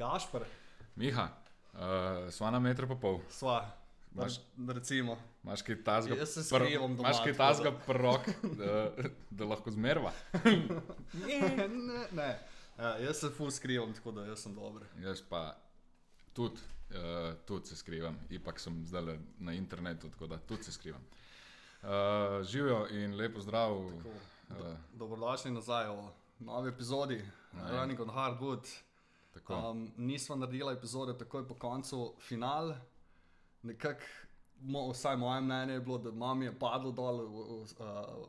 Gašpr, Miha, uh, sva na meter pa pol. sva, Imaš... recimo. Imaš kaj tazga, Jaz se skrivam doma, imaš kaj tazga prorok, da, da lahko zmerva. ne, ne, ne. Ja, jaz se ful skrivam, tako da jaz sem dober. Jaz pa tudi, uh, tudi se skrivam, ipak sem zdaj na internetu, tako da tudi se skrivam. Uh, živijo in lepo zdrav. Tako, do, Uh, dobrodošli nazaj v novi epizodi Ne. Running on Hardwood. Um, nismo naredili epizode takoj po koncu final. Nekako, mo, vsaj moje mnenje je bilo, da mam je padlo dol uh,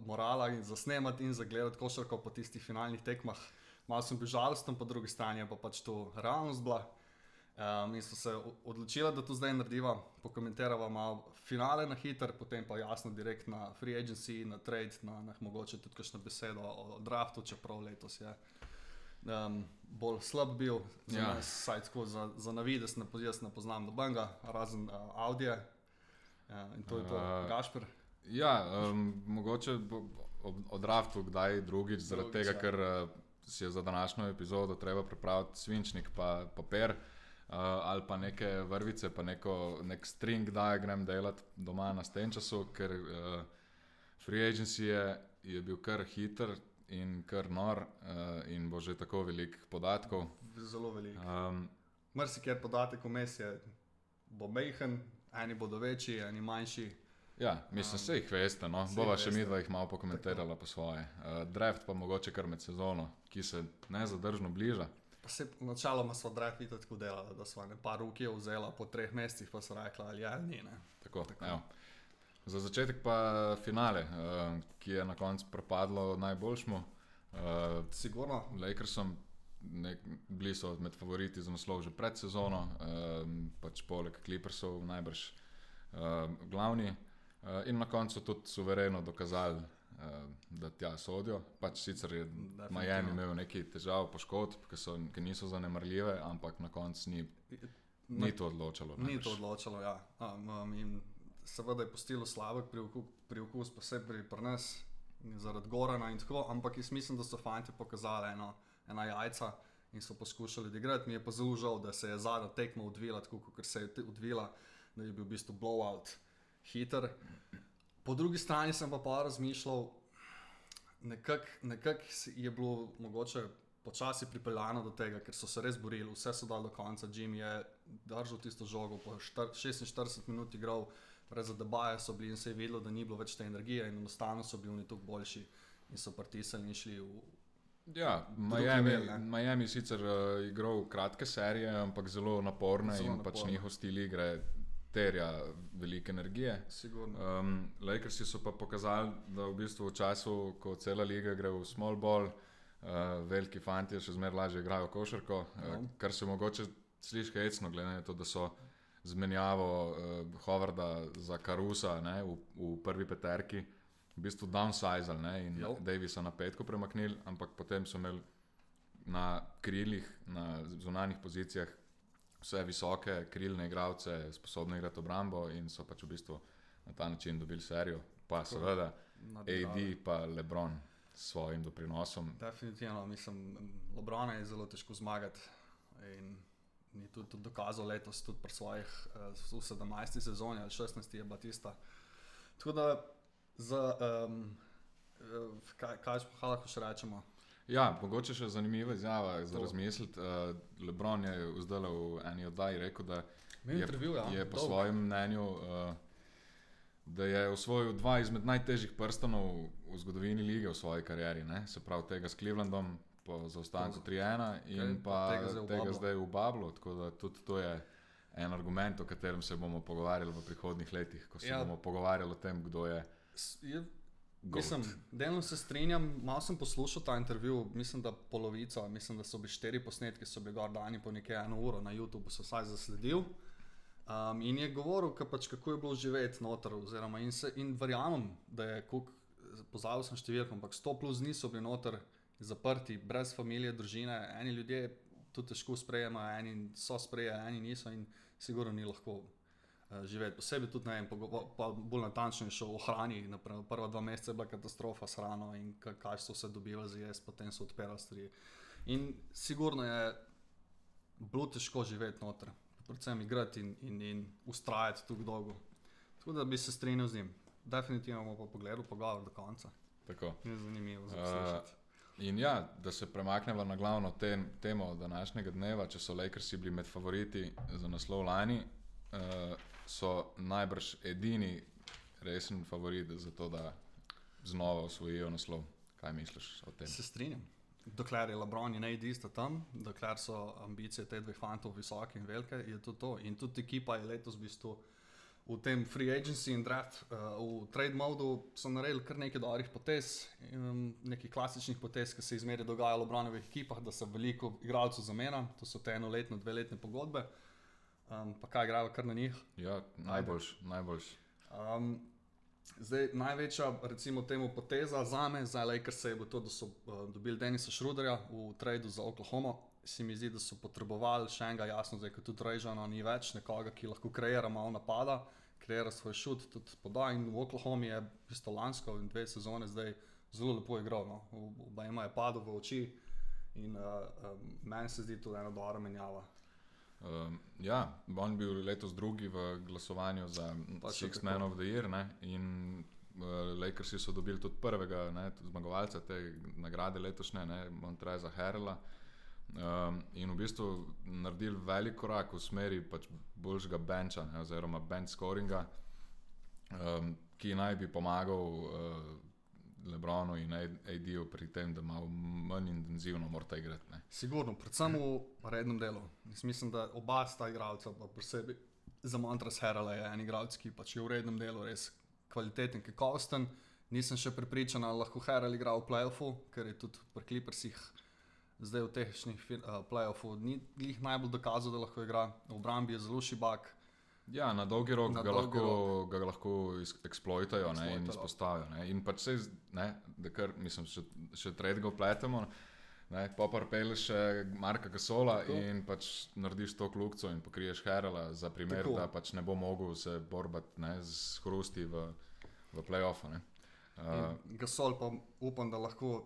morala in za snemati in za gledati košarko po tistih finalnih tekmah. Malo sem bil žalosten, po drugi strani pa pač to realnost bila. Um, in smo se odločili, da to zdaj narediva, pokomentirava malo finale na hiter, potem pa jasno direkt na free agency, na trade, na, na mogoče tudi kakšno besedo o draftu, čeprav letos je um, bolj slab bil, za Ja. ja. nas, saj tako za, za navidez, ne, jaz ne poznam nobenega, razen uh, Audija. Uh, in to je to, Uh, uh, Gašpr. Ja, um, mogoče ob- o draftu kdaj drugič, zaradi Drugič, tega, ja. ker uh, si je za današnjo epizodo treba pripraviti svinčnik, pa papir uh, ali pa neke vrvice, pa neko, nek string diagram delati doma na stenčasu, ker uh, free agency je, je bil kar hiter in kar nor uh, in bo že tako veliko podatkov. Zelo velik. Um, Mrsikjer podatek vmes je, bo mehen, eni bodo večji, eni manjši. Ja, mislim, vse jih veste. No? Bova še mi dva jih malo pokomentirala po svoje. Uh, draft pa mogoče kar med sezono, ki se nezadržno bliža. Pa se načeloma smo drafi tako delali, da smo ne par ruke vzela po treh mesecih, pa so rekla ali ja, ni. Ne. Tako, Tako. evo. Za začetek pa finale, uh, ki je na koncu propadlo najboljšmu. Uh, Sigurno, Lakersom, nek, bili so med favoriti za naslov že pred sezono, um, pač poleg Clippersov najbrž uh, glavni. Uh, in na koncu tudi suvereno dokazali, uh, da tja sodijo. Pač sicer je Miami imel nekaj težav, poškodb, ki, so, ki niso zanemarljive, ampak na koncu ni, ni to odločalo. Ni najbrž. to odločilo, ja. Um, um, in seveda je postilo slabek pri okus, posebej pri nas, zaradi Gorana in tako, ampak jaz mislim, da so fanti pokazali eno, ena jajca in so poskušali odigrati. Mi je pa zelo žal, da se je zadnja tekma odvila tako, kot se je odvila, da je bil v bistvu blowout hiter. Po drugi strani sem pa pa razmišljal, nekak si- je bilo mogoče počasi pripeljano do tega, ker so se res borili, vse so dali do konca. Jim je držal tisto žogo, po štar- 46 minut igral, brez debaja so bili in se je vedelo, da ni bilo več te energije in enostavno so bili oni tukaj boljši in so pritisnili in šli v. Ja, Miami, ne. Miami sicer uh, igral kratke serije, ampak zelo naporne Zelo in pač naporne. njihov stil igre terja veliko energije. Sigurno. Um, Lakersi so pa pokazali, da v bistvu v času, ko cela liga gre v small ball, uh, veliki fanti še zmeraj lažje igrajo košarko, uh, No. kar se mogoče sliši hecno, glede na to, da so zmenjavo uh, Hovarda za Karusa ne, v, v prvi peterki. V bistvu downsizali ne, in Jo. Davisa na petko premaknili, ampak potem so imeli na krilih, na zunanjih pozicijah vse visoke krilne igralce, sposobne igrati obrambo in so pač v bistvu na ta način dobili serijo. Pa seveda nadigrali. AD pa Lebron s svojim doprinosom. Definitivno, mislim, Lobrona je zelo težko zmagati. In ni tudi, tudi dokazal letos, tudi pri svojih uh, v 17. sezoni ali 16. je bila tista. Tako da, za, um, kaj, kaj pa lahko še rečemo? Ja, mogoče še zanimiva izjava za razmisliti. Uh, Lebron je zdaj v eni oddaji rekel, da je, intervju, ja, je po dolg. svojem mnenju, uh, da je osvojil dva izmed najtežjih prstanov v zgodovini lige v svoji karieri. Ne? Se pravi, tega s Clevelandom po zaostanku To- 3-1 in pa tega zdaj tega zdaj v Bablu. Tako da tudi to je en argument, o katerem se bomo pogovarjali v prihodnih letih, ko se Ja. bomo pogovarjali o tem, kdo je. Je, mislim, delno se strinjam, malo sem poslušal ta intervju, mislim, da polovico, mislim, da so bili štiri posnetki, so bili gor dani po nekaj eno uro na YouTubu, so vsaj zasledil. Um, in je govoril, ka pač, kako je bilo živeti noter. Oziroma, in, se, in verjamem, da je, kolik, pozabil sem številko, ampak 100 plus dni so bili noter zaprti, brez družine, družine. Eni ljudje to težko sprejemajo, eni so sprejeli, eni niso in sigurno ni lahko uh, živeti. Posebej tudi, ne vem, pogovo- pa bolj natančno je šel o hrani. Naprimer, prva dva meseca je bila katastrofa s hrano in ka- kaj so se dobivali za jesti, potem so odpirali stvari. In sigurno je bilo težko živeti noter, predvsem igrati in, in, in ustrajati tako dolgo. Tako da bi se strinjal z njim. Definitivno bomo pa pogledali pogovor do konca. Tako. Je zanimivo za Uh, poslušati. In ja, da se premaknemo na glavno tem, temo današnjega dneva, če so Lakersi bili med favoriti za naslov lani, uh, so najbrž edini resen favorit za to, da znova osvojijo naslov. Kaj misliš o tem? Se strinjam. Dokler je Lebron in AD sta tam, dokler so ambicije teh dveh fantov visoke in velike, je to to. In tudi ekipa je letos v bistvu v tem free agency in draft, uh, v trade modu so naredili kar nekaj dobrih potez, um, nekih klasičnih potez, ki se izmeri dogajajo v Lebronovih ekipah, da se veliko igralcev zamenja, to so te enoletne, dveletne pogodbe. Um, pa kaj igrajo kar na njih. Ja, najboljš, najboljš. Um, zdaj, največja, recimo, temu poteza za me, za Lakers je bilo to, da so uh, dobili Denisa Šruderja v tradu za Oklahoma. Se mi zdi, da so potrebovali še enega, jasno, zdaj, ko tudi Režano ni več, nekoga, ki lahko kreira malo napada, kreira svoj šut, tudi poda. In v Oklahomi je isto lansko in dve sezone zdaj zelo lepo igral. No. Oba ima je padel v oči in uh, um, meni se zdi to ena dobra menjava. Um, ja, on bil letos drugi v glasovanju za Pač Six. Man of the Year ne? in uh, Lakersi so dobili tudi prvega ne, tudi zmagovalca te nagrade letošnje, ne, Montreza Herla. Um, in v bistvu naredili velik korak v smeri pač boljšega benča, ne, oziroma bench scoringa, um, ki naj bi pomagal uh, Lebronu in AD-ju pri tem, da malo manj intenzivno morata igrati. Ne. Sigurno, predvsem v rednem delu. Jaz mislim, da oba sta igralca, pa posebej za Montras Herala je en igralec, ki pač je v rednem delu res kvaliteten, kakovosten. Nisem še prepričan, ali lahko Heral igra v playoffu, ker je tudi pri Clippersih zdaj v tehničnih uh, playoffu ni glih najbolj dokazal, da lahko igra. V obrambi je zelo šibak. Ja, na dolgi rok, Na ga, dolgi lahko, ga lahko eksploitajo ne, in izpostavijo. Ne. In pač se, ne, da kar, mislim, še, še tretjega upletemo. Ne, popar peleš še Marka Gasola Tako. in pač narediš to klukco in pokriješ Herala, za primer, Tako. da pač ne bo mogel se borbati ne, z hrusti v, v playoffu. ne. Uh, Gasol pa upam, da lahko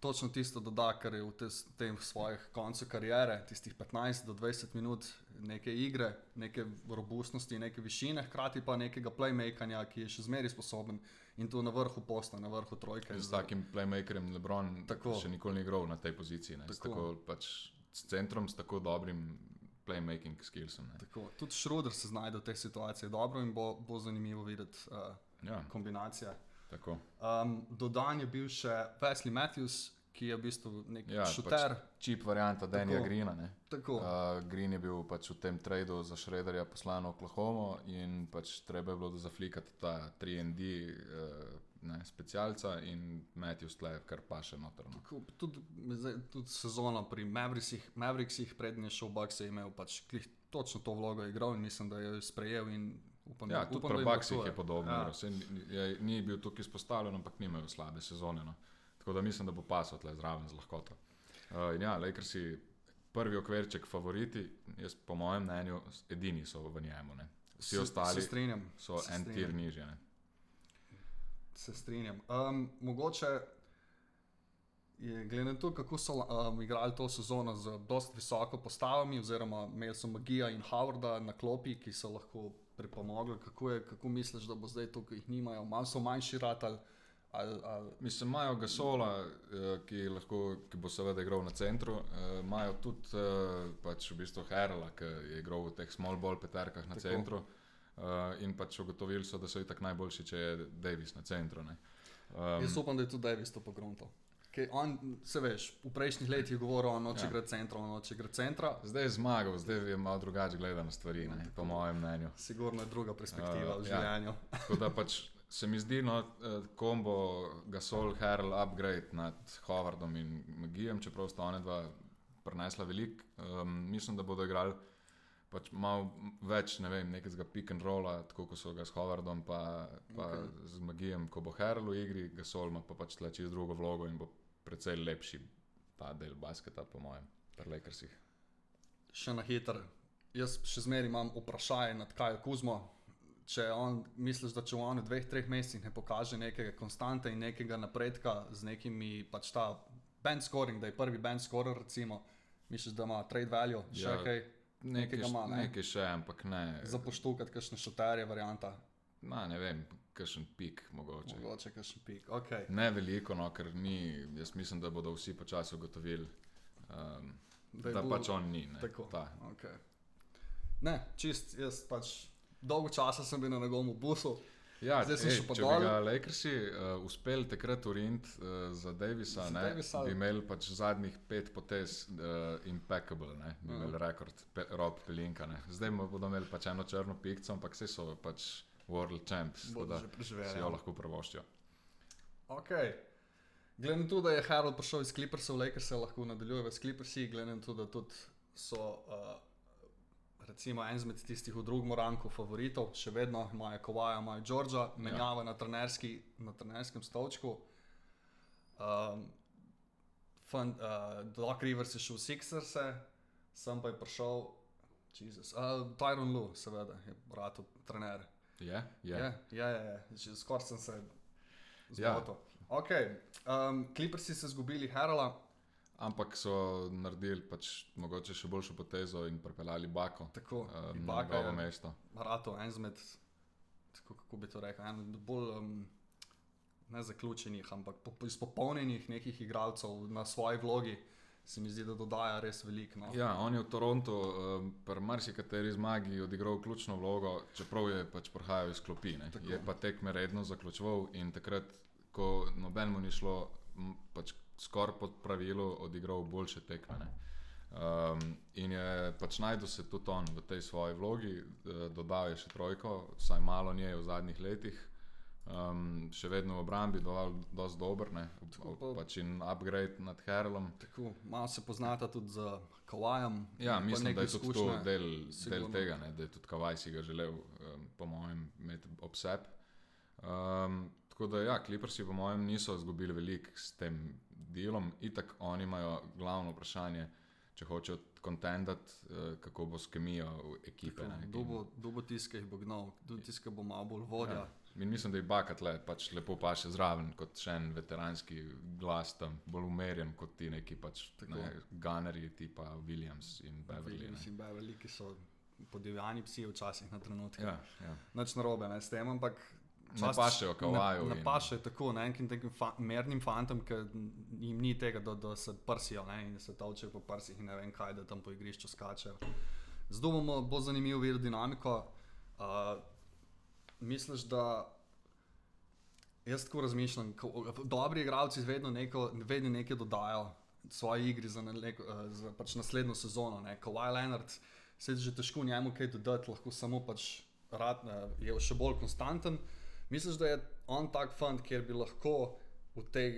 točno tisto doda, kar je v tes- tem svojih koncu kariere, tistih 15 do 20 minut neke igre, neke robustnosti, neke višine, hkrati pa nekega playmakanja, ki je še zmeraj sposoben in to na vrhu posta, na vrhu trojke. z takim playmakerjem Lebron Tako. še nikoli ni igral na tej poziciji. Ne, s, Tako. tako, pač, s centrom, s tako dobrim playmaking skillsom. Tako, tudi Šruder se znajde v tej situaciji dobro in bo, bo zanimivo videti uh, Ja, kombinacije. Tako. Um, dodan je bil še Wesley Matthews, ki je v bistvu nek Ja, ja, šuter. pač čip varianta Denija Tako. Greena. Ne? Tako. Uh, Green je bil pač v tem tradu za Šrederja poslan v Oklahomo in pač treba je bilo da zaflikati ta 3D uh, ne, specialca in Matthews tle kar pa še notrno. Tako, Tudi, zdaj, tudi sezona pri Mavericksih, Mavericksih prednji šel Bucks je imel pač glih točno to vlogo igral in mislim, da je sprejel in upam, Ja, da, tudi upam, pri Baksih je podobno. Ja. Ni, je, ni bil tukaj izpostavljen, ampak ni imel slabe sezone. No. Tako da mislim, da bo pasal tle zraven z lahkoto. Uh, in ja, Lakersi prvi okvirček favoriti, jaz po mojem mnenju edini so v njemu. Ne. Vsi Se- ostali se strinjam, so se en strinjam. tir nižje. Ne. Se strinjam. Um, mogoče je glede na to, kako so um, igrali to sezono z dosti visoko postavami, oziroma imeli so Magija in Howarda na klopi, ki so lahko pripomogli. Kako, je, kako misliš, da bo zdaj to, ki jih nimajo, malo so manjši ratal? Ali, ali, Mislim, imajo Gasola, eh, ki, lahko, ki bo seveda igral na centru, eh, imajo tudi eh, pač v bistvu Herla, ki je igral v teh small ball peterkah na Tako. Centru. In pač ugotovili so, da so itak najboljši, če je Davis na centru. ne. Um, Jaz upam, da je tudi Davis to pogruntal. On, se veš, v prejšnjih letih je govoril, da noče Ja. igrati centra, on noče igrati centra. Zdaj je zmagal, zdaj je malo drugače gledal na stvari, ne, po mojem mnenju. Sigurno je druga perspektiva Uh, v ja. življenju. Tako da pač se mi zdi, no, eh, kombo Gasol, Herl, upgrade nad Howardom in Magijem, čeprav sta ona dva prenesla veliko. Um, mislim, da bodo igrali pač malo več, ne vem, nekega pick and rolla, tako kot so ga s Howardom, pa, pa okay. z Magijem, ko bo Herl v igri, Gasol ima pa pač tle čez drugo vlogo in bo precej lepši ta del basketa, po mojem, pri Lakersih. Še na hiter. Jaz še zmeraj imam vprašanje nad Kajo Kuzmo. Če on, misliš, da če v v dveh, treh mesecih ne pokaže nekega konstante in nekega napredka z nekimi pač ta band scoring, da je prvi band scorer, recimo, Misliš, da ima trade value, še Ja, kaj Nekaj, ima, ne? nekaj še, ampak ne. za poštukati, kakšne šuterje, varianta, Na, ne vem, kakšen pik mogoče. mogoče kakšen pik. Okay. Ne veliko, no, ker ni, jaz mislim, da bodo vsi počasi ugotovili, um, Da da bil- pač on ni. Ne, Tako. ta. Okay. Ne, čist, jaz pač dolgo časa sem bil na njegovem busu. Ja, Zdaj sem ej, še pa če dol. bi ga Lakersi uh, uspeli takrat urint uh, za Davisa, Za ne, Davisa. bi imeli pač zadnjih pet potez uh, impeccable, ne, bi imeli rekord, pe, Rob Pelinka. Ne. Zdaj bodo imeli pač eno črno pikco, ampak vse so pač world champs, tako da si preživeli. jo ja. lahko prvoščijo. Okay. Glede na to, da je Harold prišel iz Clippersov, Lakers se lahko nadaljuje s Clippersi, glede na to, da tudi so uh, recimo en izmed tistih v drugem ranku favoritov, še vedno imajo Kowaja, imajo Georgia, menjava na, trenerski, na trenerskem stolčku. Um, fun, uh, Doc Rivers je šel v Sixers, sem pa je prišel, Jezus, uh, Tyron Lu, seveda, je brat trener. Je, je. Ja, ja, ja, ja. skoraj sem se zmotil. Ja. Okay. Um, Clippersi so izgubili Harola, Ampak so naredili pač mogoče še boljšo potezo in pripeljali Bako tako um, na Ibaka njegovo je mesto. Rato, en izmed, tako, kako bi to rekel, en bolj um, ne zaključenih, ampak po, izpopolnjenih nekih igralcev na svoji vlogi. Se mi zdi, da dodaja res veliko. No. Ja, on je v Torontu, um, pri marsikateri zmagi odigral ključno vlogo, čeprav je pač prihajal iz klopi. ne. Tako. Je pa tekme redno zaključoval in takrat, ko nobenemu ni šlo, pač skoraj po pravilu odigral boljše tekme. Um, in je pač najdel se tudi on v tej svoji vlogi, eh, dodal je še trojko, vsaj malo nje v zadnjih letih. Um, še vedno v obrambi, dosti dober, ne, Tako pa- pač in upgrade nad Herlom. Tako, malo se poznata tudi z Kawajem. Ja, mislim, da je tudi to del, del sigurno. tega, ne, da je tudi Kavaj si ga želel, um, po mojem, imeti ob sebi. Um, tako da, ja, Clippersi, po mojem, niso izgubili veliko s tem delom. Itak oni imajo glavno vprašanje, če hočejo kontendati, uh, kako bo s kemijo ekipe. Tako, ne, Kdo bo, kdo bo tiskal, jih bo gnal, kdo tiskal bo malo bolj vodja. Ja. In mislim, da je Bakat le pač lepo paše zraven kot še en veteranski glas tam, bolj umerjen kot ti neki pač Tako. ne, gunnerji, tipa Williams in Beverly. Williams in Beverly, ki so podivjani psi včasih na trenutke. Ja, ja. Nič narobe ne, s tem, ampak. Ne pašejo Kawaju Ne, ne in- tako, ne enim takim fa mernim fantom, ki jim ni tega, da, da se prsijo ne, in se tolčejo po prsih in ne vem kaj, da tam po igrišču skačejo. Zdaj bomo bolj zanimivo videti dinamiko. Uh, misliš, da jaz tako razmišljam, ko, dobri igralci vedno, neko, vedno nekaj dodajo svoji igri za, neko, eh, za pač naslednjo sezono. Kawhi Leonard se je že težko njemu kaj dodati, lahko samo pač rad, eh, je še bolj konstanten. Misliš, da je on tak fant, kjer bi lahko v, tej,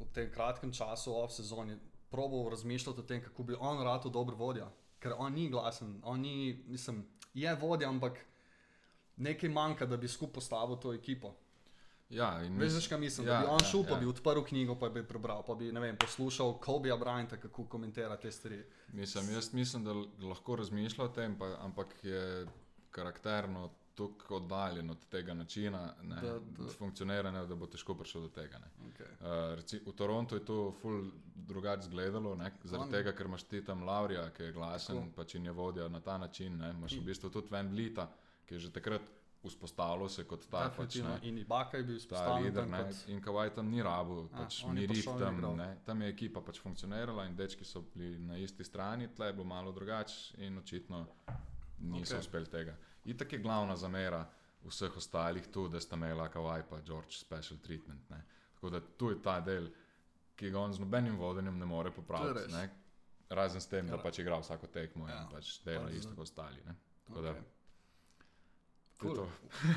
v tem kratkem času, off sezoni, probal razmišljati o tem, kako bi on rad dober vodja? Ker on ni glasen, on ni, mislim, je vodja, ampak nekaj manjka, da bi skupaj postavil to ekipo. Ja, in Veš, kaj mislim? ja, da bi on ja, šel, pa ja. bi odprl knjigo, pa bi prebral, pa bi ne vem, poslušal Kobeja Bryanta, kako komentira te stvari. Mislim, jaz mislim, da lahko razmišlja o tem, pa, ampak je karakterno tako oddaljen od tega načina ne, Da- da, funkcioniranja, da bo težko prišel do tega. ne. Okay. Uh, reci, v Torontu je to ful drugače izgledalo, ne, zaradi On- tega, ker imaš ti tam Laurija, ki je glasen, Tako. pač in je vodja na ta način. Ne, imaš v bistvu tudi Van Vlita, ki je že takrat vzpostavljal se kot ta pač, Definitivno. ne, In Ibaka je bil ta lider. Ne, kot in Kavaj tam ni rabu, A, pač in tam. Ne, tam je ekipa pač funkcionirala in dečki so bili na isti strani, tle je bilo malo drugače in očitno niso Ok. okay. uspeli tega. Itak je glavna zamera vseh ostalih tu, da sta imela Kavaj pa George special treatment. Ne. Tako da tu je ta del, ki ga on z nobenim vodenjem ne more popraviti. Ne. Razen s tem, Ja. da pač igra vsako tekmo Ja, in pač dela pač isto kot ostali. Ne. Tako da, Okay. je Cool. to.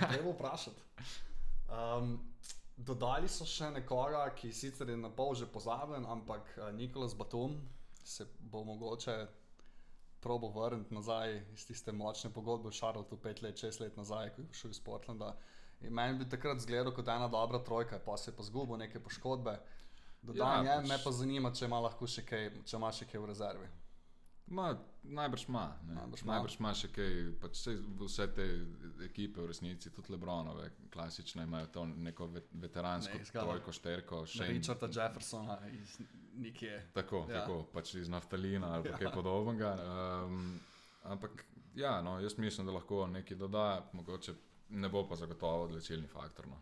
Treba vprašati. Um, dodali so še nekoga, ki sicer je na pol že pozabljen, ampak uh, Nikolas Batum se bo mogoče probo vrniti nazaj iz tiste močne pogodbe v Šarlotu, pet let, šest let nazaj, ko je šel iz Portlanda. In meni bi takrat izgledal kot ena dobra trojka, pa se je pa zgubil neke poškodbe. Dodajanje, Ja, pač- me pa zanima, če ima lahko še kaj, če ima še kaj v rezervi. Ma, najbrž ima. Najbrž. Najbrž ima še kaj. Pač sej vse te ekipe v resnici, tudi Lebronove, klasične, imajo to neko ve- veteransko Ne, trojko, šterko, še Richarda Jeffersona iz nekje. Tako, Ja. tako pač iz naftalina ali Ja. ja. kaj podobnega. Um, ampak ja, no, jaz mislim, da lahko nekaj doda, mogoče ne bo pa zagotovo odločilni faktor. No.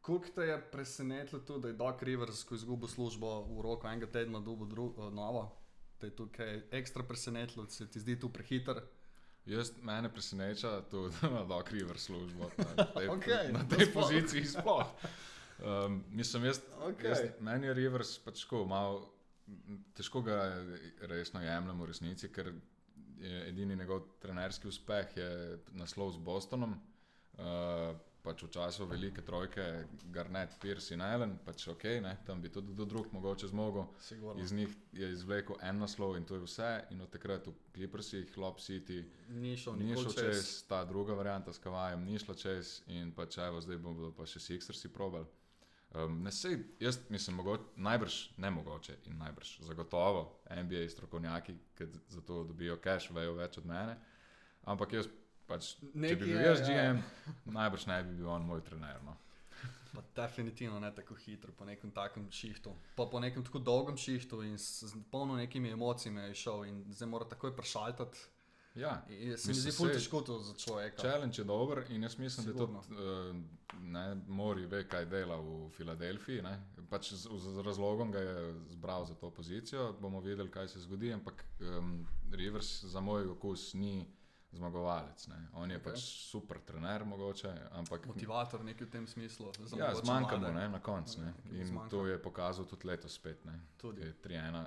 Koliko te je presenetilo to, da je Doc Rivers, ko je izgubil službo v roku enega tedna, dobil drugo novo? Te je tukaj ekstra presenetilo, se ti zdi tu prehiter? Jaz mene preseneča to, da ima Doc Rivers službo na tej, Okej, na tej sploh. poziciji sploh. Um, mislim, jaz, Okej. jaz, meni je Rivers pač tako malo. Težko ga resno jemljem v resnici, ker je edini njegov trenerski uspeh je naslov z Bostonom. Uh, pač v času velike trojke, Garnet, Pierce in Allen, pač ok, ne, tam bi tudi do drug mogoče zmogel. Sigurno. Iz njih je izvlekel en naslov in to je vse. In od takrat v Clippersih, Lob City, Ni šel ni šel čez. čez, ta druga varianta s Kavajem ni šla čez in pač evo, zdaj bomo pa še Sixersi probali. Um, ne sej, jaz mislim, mogoče, najbrž ne mogoče in najbrž zagotovo NBA strokovnjaki, ki za to dobijo cash, vejo več od mene. Ampak jaz, pač, če Nekaj bi bil je, jaz ja. GM, najbrž ne bi bil on moj trener. No. Pa definitivno ne tako hitro, po nekem takem šihtu. Pa po nekem tako dolgem šihtu in s, s polno nekimi emocijami je šel in zdaj mora takoj prešaltati. Ja, In Se mi zdi saj- težko to za človeka. Challenge je dober in jaz mislim, Sigurno. da tudi uh, ne, Mori ve, kaj dela v Filadelfiji. ne. Pač z, z razlogom ga je zbral za to pozicijo, bomo videli, kaj se zgodi. Ampak um, Rivers za moj okus ni zmagovalec. Ne. On je okay. pač super trener, mogoče, ampak Motivator nekaj v tem smislu. ja, zmanjka mu na koncu. ne. In zmanjka. to je pokazal tudi letos spet. Ne. Tudi. Je 3-1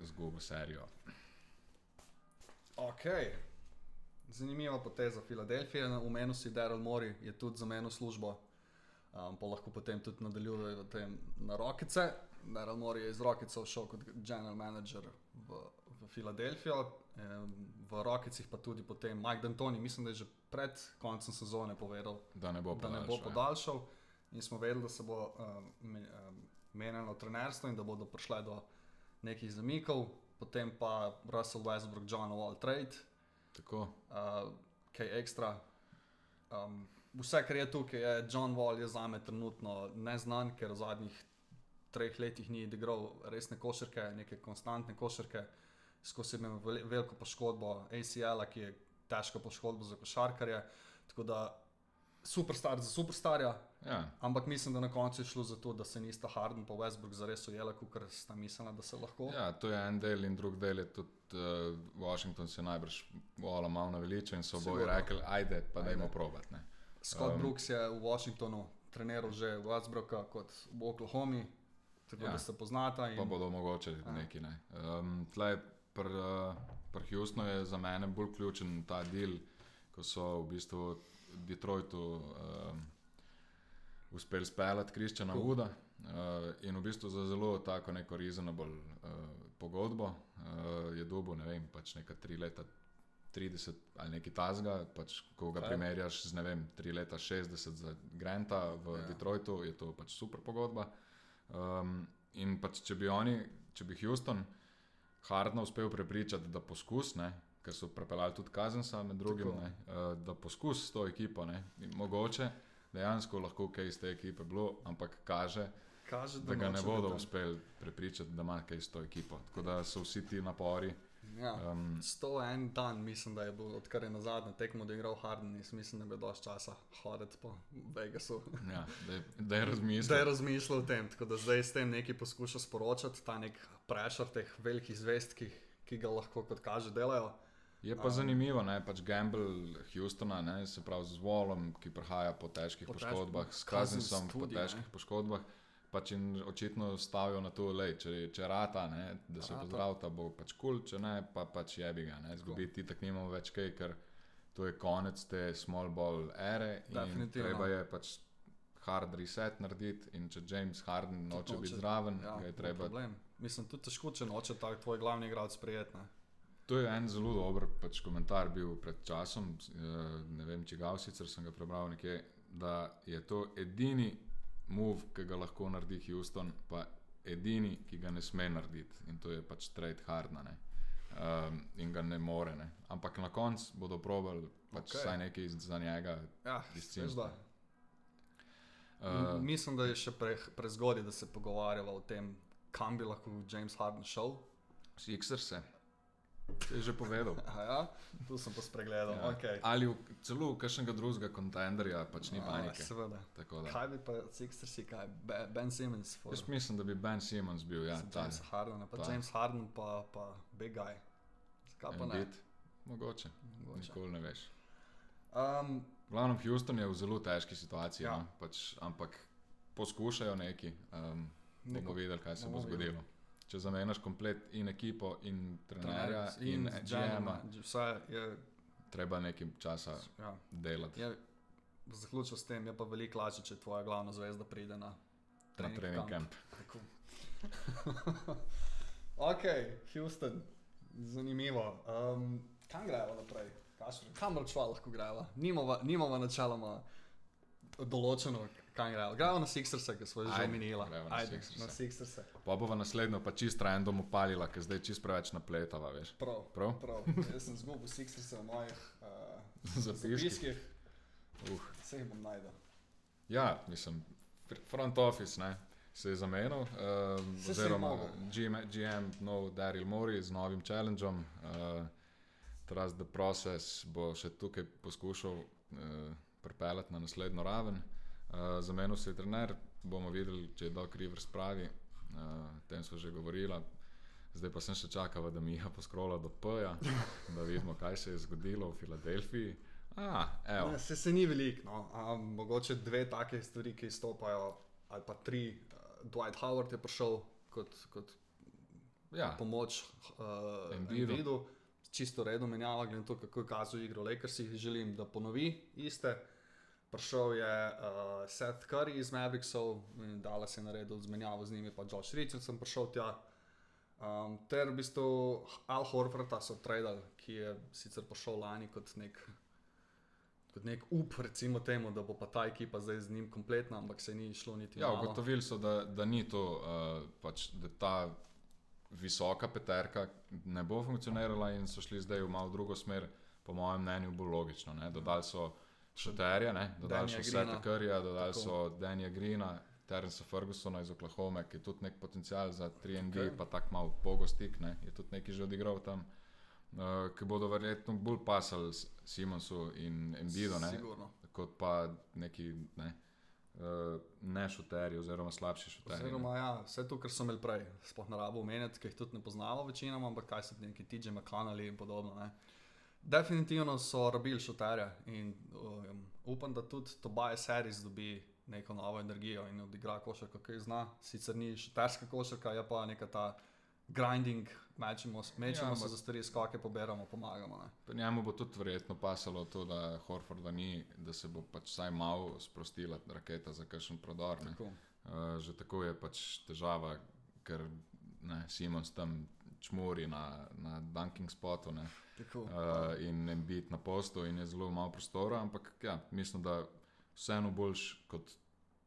zgubo serijo. Ok. Zanimiva poteza Filadelfije. Umenil si Daryl Mori, je tudi za meno službo. Um, pa lahko potem tudi nadaljuje v tem na rokice. Daryl Mori je iz rokice šel kot general manager v, v Filadelfijo, v rokicih pa tudi potem Mike D'Antoni, mislim, da je že pred koncem sezone povedal, Da ne bo da ne bo podaljšal, ja. podaljšal. In smo vedeli, da se bo um, me- menjalo trenerstvo in da bodo prišle do nekih zamikov, potem pa Russell Westbrook, John Wall trade, Tako. uh, kaj ekstra. Um, vse, kar je tukaj, je John Wall je za me trenutno neznan, ker v zadnjih treh letih ni igral resne košarke, neke konstantne košarke, skozi ima veli- veliko poškodbo ACL, ki je težka poškodba za košarkarje. Tako da superstar za superstarja, Ja. ampak mislim, da na koncu je šlo za to, da se nista Harden pa Westbrook zares ujela, ker sta mislila, da se lahko. Ja, to je en del, in drug del je tudi uh, Washington se najbrž vola malo naveličal in so Sigurno. rekli, ajde, pa dajmo probat. Ne. Scott Um, Brooks je v Washingtonu treniral že Westbrooka kot v Oklahomi, tako Ja. ja. da se poznata. In, Pa bodo mogoče Ja. neki. Ne. Um, tle, pri uh, pr Houstonu je za mene bolj ključen ta del, ko so v bistvu Detroitu um, uspeli speljati Kristjana Cool. Vuda. Uh, in v bistvu za zelo tako neko reasonable uh, pogodbo uh, je dobil, ne vem, pač neka tri leta, 30 ali nekaj tasga, pač, ko ga Fair. primerjaš z ne vem, tri leta 60 za Granta v ja. Detroitu, je to pač super pogodba. Um, in pač, če bi oni, če bi Houston Hardna uspel prepričati, da poskus, ne, ker so prepeljali tudi Kazensa, med drugim, Tako. ne, uh, da poskus s to ekipo, ne, in mogoče dejansko lahko kaj iz te ekipe bilo, ampak kaže, kaže, da ga ne bodo uspeli prepričati, da ima kaj s to ekipo. Tako da so vsi ti napori. Ja. Um, 101 dan, mislim, da je bil, odkar je na zadnje tekmo odigral Harden, in mislim, da bi dosti časa hoditi po Vegasu. ja, da, je, da je razmislil. Zdaj razmišljam o tem, tako da zdaj s tem nekaj poskuša sporočati, ta nek prešer teh velikih zvest, ki, ki ga lahko, kot kaže, delajo. Je pa Um, zanimivo, ne, pač Gamble Houstona, ne, se pravi z Volom, ki prihaja po težkih Po poškodbah, s Kazensom po težkih ne. poškodbah. Pač in očitno stavijo na to, lej, če, če rata, ne, da se pozdravita, bo pač kul, cool, če ne, pa pač jebi ga. Ne, zgubiti tako nimamo več kaj, ker to je konec te small ball ere. in. Treba je pač hard reset narediti in če James Harden noče noče, biti zraven, Ja, ga je treba Problem. Mislim, tudi težko, če noče tak tvoj glavni igralec prijetno. To je en zelo dober pač, komentar bil pred časom, eh, ne vem, če ga sicer sem ga prebral nekje, da je to edini move, ki ga lahko naredi Houston, pa edini, ki ga ne sme narediti in to je pač trade hardna. Ne? Um, in ga ne more. Ne? Ampak na koncu bodo probali pač okay. vsaj nekaj za njega. Ja, da. Uh, Mislim, da je še pre, prezgodaj, da se pogovarjava o tem, kam bi lahko James Harden šel. Sixers se. Je že povedal. Ja, tu sem pa spregledal. Ja. Okay. Ali v, celo v kakšnega drugega kontenderja, pač ni A, panike. Seveda. Tako da. Kaj bi pa Sixersi, kaj Be- Ben Simmons, for, Jaz mislim, da bi Ben Simmons bil, ja, ta James Harden, pa ta. James Harden, pa, pa Big Guy. Zakaj pa ne? Mogoče, Mogoče. nikoli ne veš. Um, V glavnem, Houston je v zelo težki situaciji, Ja. ja. no? pač, ampak poskušajo neki. Um, Neko- bomo videli, kaj se bo bomo videli. Če zamenjaš komplet in ekipo, in trenerja, in in GM-a, treba nekaj časa Ja, delati je zaključil s tem, je pa veliko lažje, če tvoja glavna zvezda pride na na trening trening kamp. Tako. ok, Houston, zanimivo. Um, kam gremo naprej? Kašper, Kam račva lahko greva? Nimava, nimava načeloma določeno, kam greva. Gremo na Sixerse, ki smo že na Ajde, na Sixerse. Pa bova naslednjo pa čist random upalila, ker zdaj čist preveč napletava, veš. Prav, Prav? prav. Jaz sem zgubil Sixerse v mojih uh, Zapiskih. Uh. Vse jih bom najdel. Ja, mislim, fr- front office ne, se je zamenil, um, Saj se oziroma mogel. GM, GM nov Daryl Morey z novim challengeom. Uh, Trust the process bo še tukaj poskušal uh, pripeljati na naslednjo raven. Uh, zamenil se je trener, bomo videli, če je Doc Rivers pravi, uh, o tem smo že govorili. Zdaj pa sem še čakal, da mi je poskrola do P-ja, da vidimo, kaj se je zgodilo v Filadelfiji. Ah. Ne, Se, se ni veliko, no. um, mogoče dve take stvari, ki izstopajo, ali pa tri. Uh, Dwight Howard je prišel kot, kot Ja, pomoč uh, Embiidu. Embiidu. Čisto redo menjava, glede na to, kako je kazal igro Lakers, jih želim, da ponovi iste. Prišel je uh, Seth Curry iz Mavericksov in Dallas je naredil zmenjavo z njimi, pa Josh Richardson prišel tja. Um, ter v bistvu Al Horforda so tradili, ki je sicer prišel lani kot nek, kot nek up, recimo temu, da bo pa ta ekipa zdaj z njim kompletna, ampak se ni šlo niti Ja, malo. ugotovili so, da, da ni to, uh, pač, da ta visoka peterka ne bo funkcionirala in so šli zdaj v malo drugo smer, po mojem mnenju, bolj logično. Ne? Dodali so šaterja, ne? dodali so. Seta Curryja, dodali Tako. so Danja Greena, Terensa Fergusona iz Oklahome, ki je tudi nek potencial za 3ND, Okej. okay. pa tako malo pogostik, ne? je tudi nekaj že odigral tam. Uh, ki bodo verjetno bolj pasali Simonsu in Embiidu, ne? Kot pa neki ne, uh, ne šuterji, oziroma slabši šuterji. ne. Oziroma, ja, vse to, kar so imeli prej, sploh ne rabo omeniti, ki jih tudi ne poznamo večinoma, ampak kaj so neki TJ McConnelly in podobno. Ne. Definitivno so rabili šuterja in um, upam, da tudi Tobias Harris dobi neko novo energijo in odigra košarko, ki jo zna. Sicer ni šuterska košarka, je pa neka ta grinding, mečemo, mečemo Ja, se za stvari, skoke poberamo, pomagamo. Ne. Pri njemu bo tudi verjetno pasalo to, da Horforda ni, da se bo pač vsaj malo sprostila raketa za kakšen prodor. Tako. Uh, že tako je pač težava, ker ne, Simons tam čmuri na, na dunking spotu ne, Tako. uh, in ne biti na postu, in je zelo malo prostora, ampak ja, mislim, da vseeno boljš kot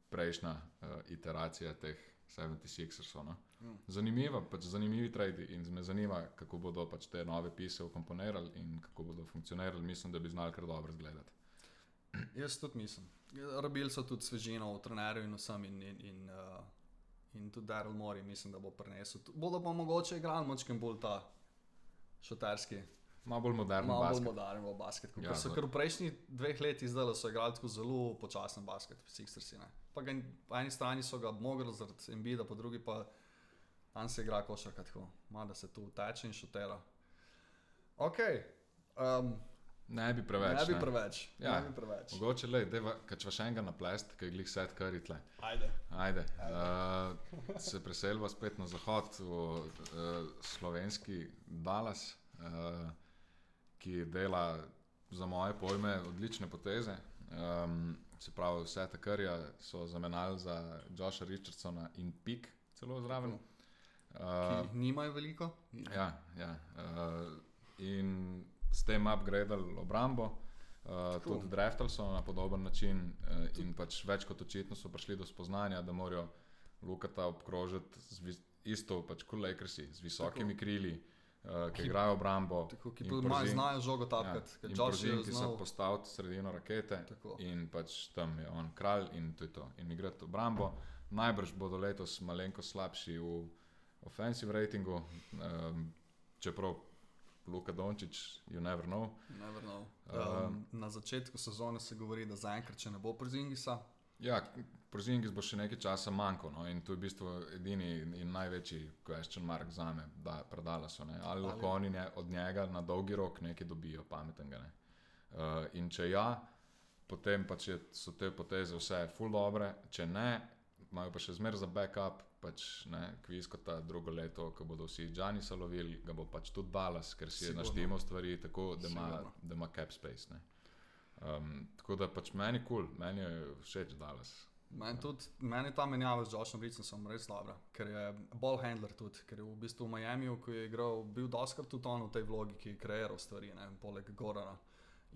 prejšnja uh, iteracija teh 76ersov. No. Mm. Zanimiva, pač zanimivi tradi in me zanima, kako bodo pač te nove pise ukomponirali in kako bodo funkcionirali. Mislim, da bi znali kar dobro izgledati. Jaz tudi mislim. Rabili so tudi svežino v trenerju in vsem, in, in, in, uh, in tudi Daryl Mori, mislim, da bo prenesel. Bodo pa mogoče igrali močkem bolj ta šoterski, Malo bolj modern malo bolj basket. moderen v basket. Ja, Ja, so za- kar v prejšnjih dveh letih zdaj so igrali tako zelo počasen basket, Sixersi. ne. Pa ga, po eni strani so ga mogli zaradi Embida, po drugi pa tam se igra košarka tako, ima da se tu teče in šotera. Ok, um, Ne bi preveč. ne bi preveč. Ja. Ne bi preveč. Mogoče le, da če še enega naplest, ki je glih set karitle. Ajde. Ajde. Uh, se preselva spet na zahod v uh, slovenski Dallas, uh, ki dela za moje pojme odlične poteze. Um, se pravi, vse te karje so zamenjali za Josha Richardsona in Pik, celo zraven. Uh, nimajo veliko. ja, ja. Uh, in s tem upgradili obrambo. Uh, tudi draftali so na podoben način, uh, in pač več kot očitno so prišli do spoznanja, da morajo Lukata obkrožiti z isto, pač kot Lakersi, z visokimi Tako. krili, uh, ki Ki- igrajo obrambo. Tako, ki tudi malo znajo žogo Ja, tapkati, in ker Josh je Porzing, ki so znal. postavili sredino rakete, Tako. in pač tam je on kralj in to je to. In igrati obrambo. Najbrž bodo letos malenko slabši v offensive ratingu, um, čeprav Luka Dončić, you never know. Never know. Um, na začetku sezone se govori, da zaenkrat, če ne bo Porzingisa. Ja, Porzingis bo še nekaj časa manjkal no? in to je v bistvu edini in največji question mark za me, da predala so. Ne? Ali lahko oni ne, od njega na dolgi rok nekaj dobijo pametnega. Ne? Uh, in če ja, potem pa če so te poteze vse full dobre, če ne, imajo pa še zmer za backup, pač ne, kviz kot ta drugo leto, ko bodo vsi Džani salovili, ga bo pač tudi Dallas, ker si je naštemo stvari tako, da ima, da ima cap space. Ne. Um, tako da pač meni kul, cool, meni je všeč Dallas. Meni tudi, meni ta menjava z Joshom Richardsom res dobra, ker je ball handler tudi, ker je v bistvu v Miami, ko je igral, bil doskrat tudi on v tej vlogi, ki je kreiral stvari, ne, poleg Gorana.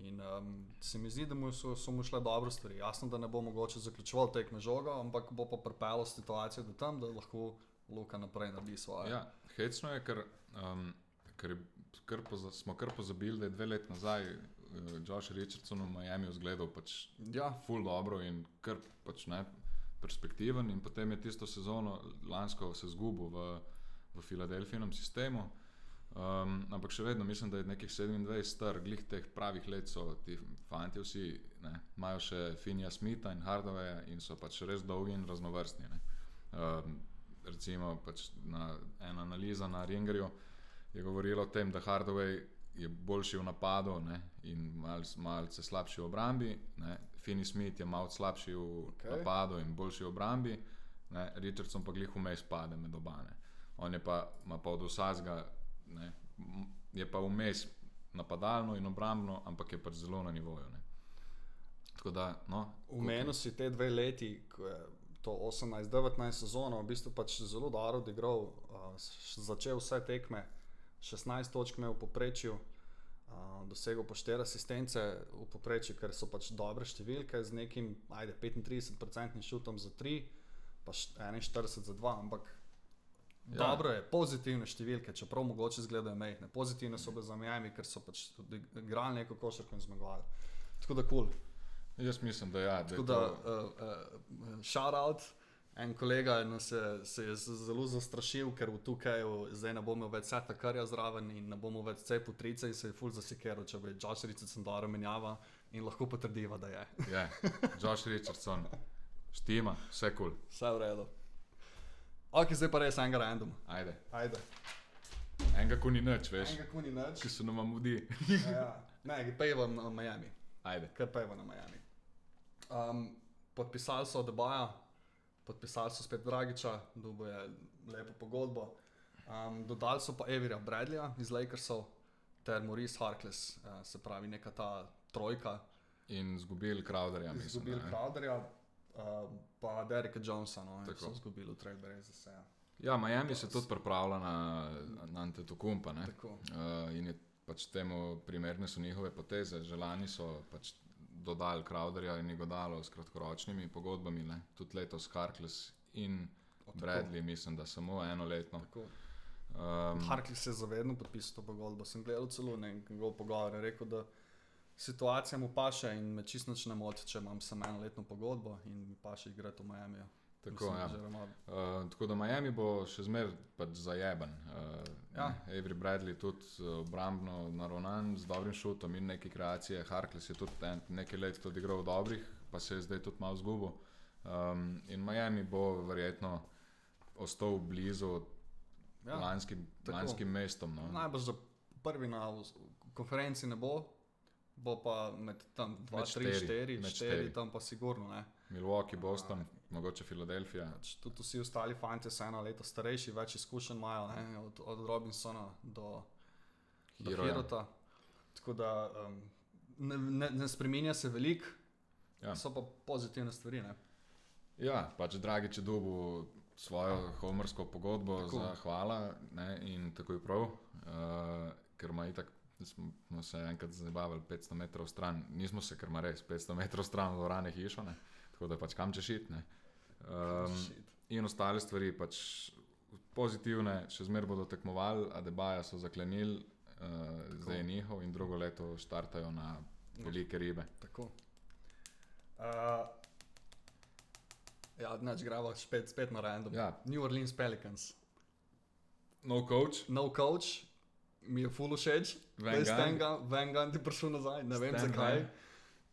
In um, se mi zdi, da mu so, so mu šle dobre stvari. Jasno, da ne bo mogoče zaključovati tekme žoga, ampak bo pa pripeljal situacijo do tam, da lahko Luka naprej naredi svoje. Ja, hecno je, ker, um, ker, ker poza, smo kar pozabili, da je dve leti nazaj Josh Richardson v Miami vzgledal pač ja. full dobro in kar pač ne perspektiven. In potem je tisto sezono lansko se zgubil v, v Filadelfijskem sistemu. Um, ampak še vedno mislim, da je nekih 27 star, glih teh pravih let so ti fanti vsi, ne, imajo še Finja Smitha in Hardawaya in so pač res dolgi in raznovrstni. Um, recimo pač na, ena analiza na Ringerju je govorila o tem, da Hardaway je boljši v napadu ne, in malce mal slabši v obrambi, Finny Smith je malce slabši v okay. napadu in boljši v obrambi, ne, Richardson pa glih vmes pade med obane. On je pa, pa od vsega ne, je pa vmes napadalno in obrambno, ampak je pač zelo na nivoju. Da, no, v meni si te dve leti, to 18-19 sezono, v bistvu pač zelo dobro odigral, začel vse tekme, 16 točk imel v poprečju. Uh, dosegel pa 4 asistence v povprečju, ker so pač dobre številke z nekim, ajde, 35% šutom za 3, pa 41 za 2, ampak Ja. Dobro je, pozitivne številke, čeprav mogoče izgledajo mehne. Pozitivne so bile za Miami, ker so pač tudi igrali neko košarko in zmagovali. Tako da kul. Cool. Jaz mislim, da, ja, da je. Da, uh, uh, shout out. En kolega no, se, se je zelo zastrašil, ker v tukaj zdaj ne bomo več vse takarja zraven in ne bomo več vse putrice in se je full zasekeral, če bi Josh Richardson dobro menjava in lahko potrdiva, da je. Je, yeah. Josh Richardson, štima, vse kul. Cool. Vse v redu. Ok, zdaj pa res enega random. Ajde. Ajde. Enega kuni noč, veš. Enega kuni noč. Ki se nam mudi. ja. Ne, pejva na Miami. Ajde. Kaj pejva na Miami. Um, podpisali so Debaja, podpisali so spet Dragiča, dubo je lepo pogodbo. Um, dodali so pa Evira Bradleya iz Lakersov ter Maurice Harkless, uh, se pravi neka ta trojka. In zgubili Crowderja. Zgubili Crowderja. Uh, pa Dereka Jonesa, no, ki so izgubili v Trade Breze. Ja. ja, Miami se tudi pripravlja na, na Antetokumpa. Uh, in pač temu primerne so njihove poteze. Želani so pač dodali Crowderja in njegov dalo s kratkoročnimi pogodbami, ne? tudi letos Harkless in o, Bradley, mislim, da samo eno leto. Um, Harkless se je zavedno podpisal to pogodbo. Sem gledal celo nekaj pogovora in rekel, da situacija mu paše in me čisto ne moti, če imam samo eno letno pogodbo in mi paše igrati v Miami. Tako, ja. uh, tako da Miami bo še zmeraj pač zajeben. Uh, ja. Avery Bradley tudi obrambno naravnan z dobrim šutom in nekaj kreacije. Harkless je tudi ten, nekaj let tudi igral dobrih, pa se je zdaj tudi malo zgubil. Um, in Miami bo verjetno ostal blizu ja. lanskim, lanskim mestom. No. Najbolj za prvi na konferenci ne bo, bo pa med tam 2, 3, 4, 4, tam pa sigurno. Ne. Milwaukee, Boston, uh, mogoče Filadelfija. Pač tudi vsi ostali fanti so eno leto starejši, več izkušenj imajo, ne, od, od Robinsona do Hirota. Tako da um, ne, ne, ne spremenja se veliko, ja. so pa pozitivne stvari. Ne. Ja, pač dragi, če dobu svojo homersko pogodbo tako. za hvala ne, in tako je prav, uh, ker ima itak smo se enkrat zabavali 500 metrov stran, nismo se kar res 500 metrov stran od Rane hiše, tako da pač kam če šit. Um, in ostale stvari, pač pozitivne, še zmeraj bodo tekmovali, a debaja so zaklenili, uh, zdaj je njihov in drugo leto štartajo na velike ribe. Tako. Uh, ja, znači gremo spet, spet na random. Ja. New Orleans Pelicans. No coach, no coach, mi je full všeč, da je. Stenga, Van Gundy prišel nazaj, ne vem Stan zakaj.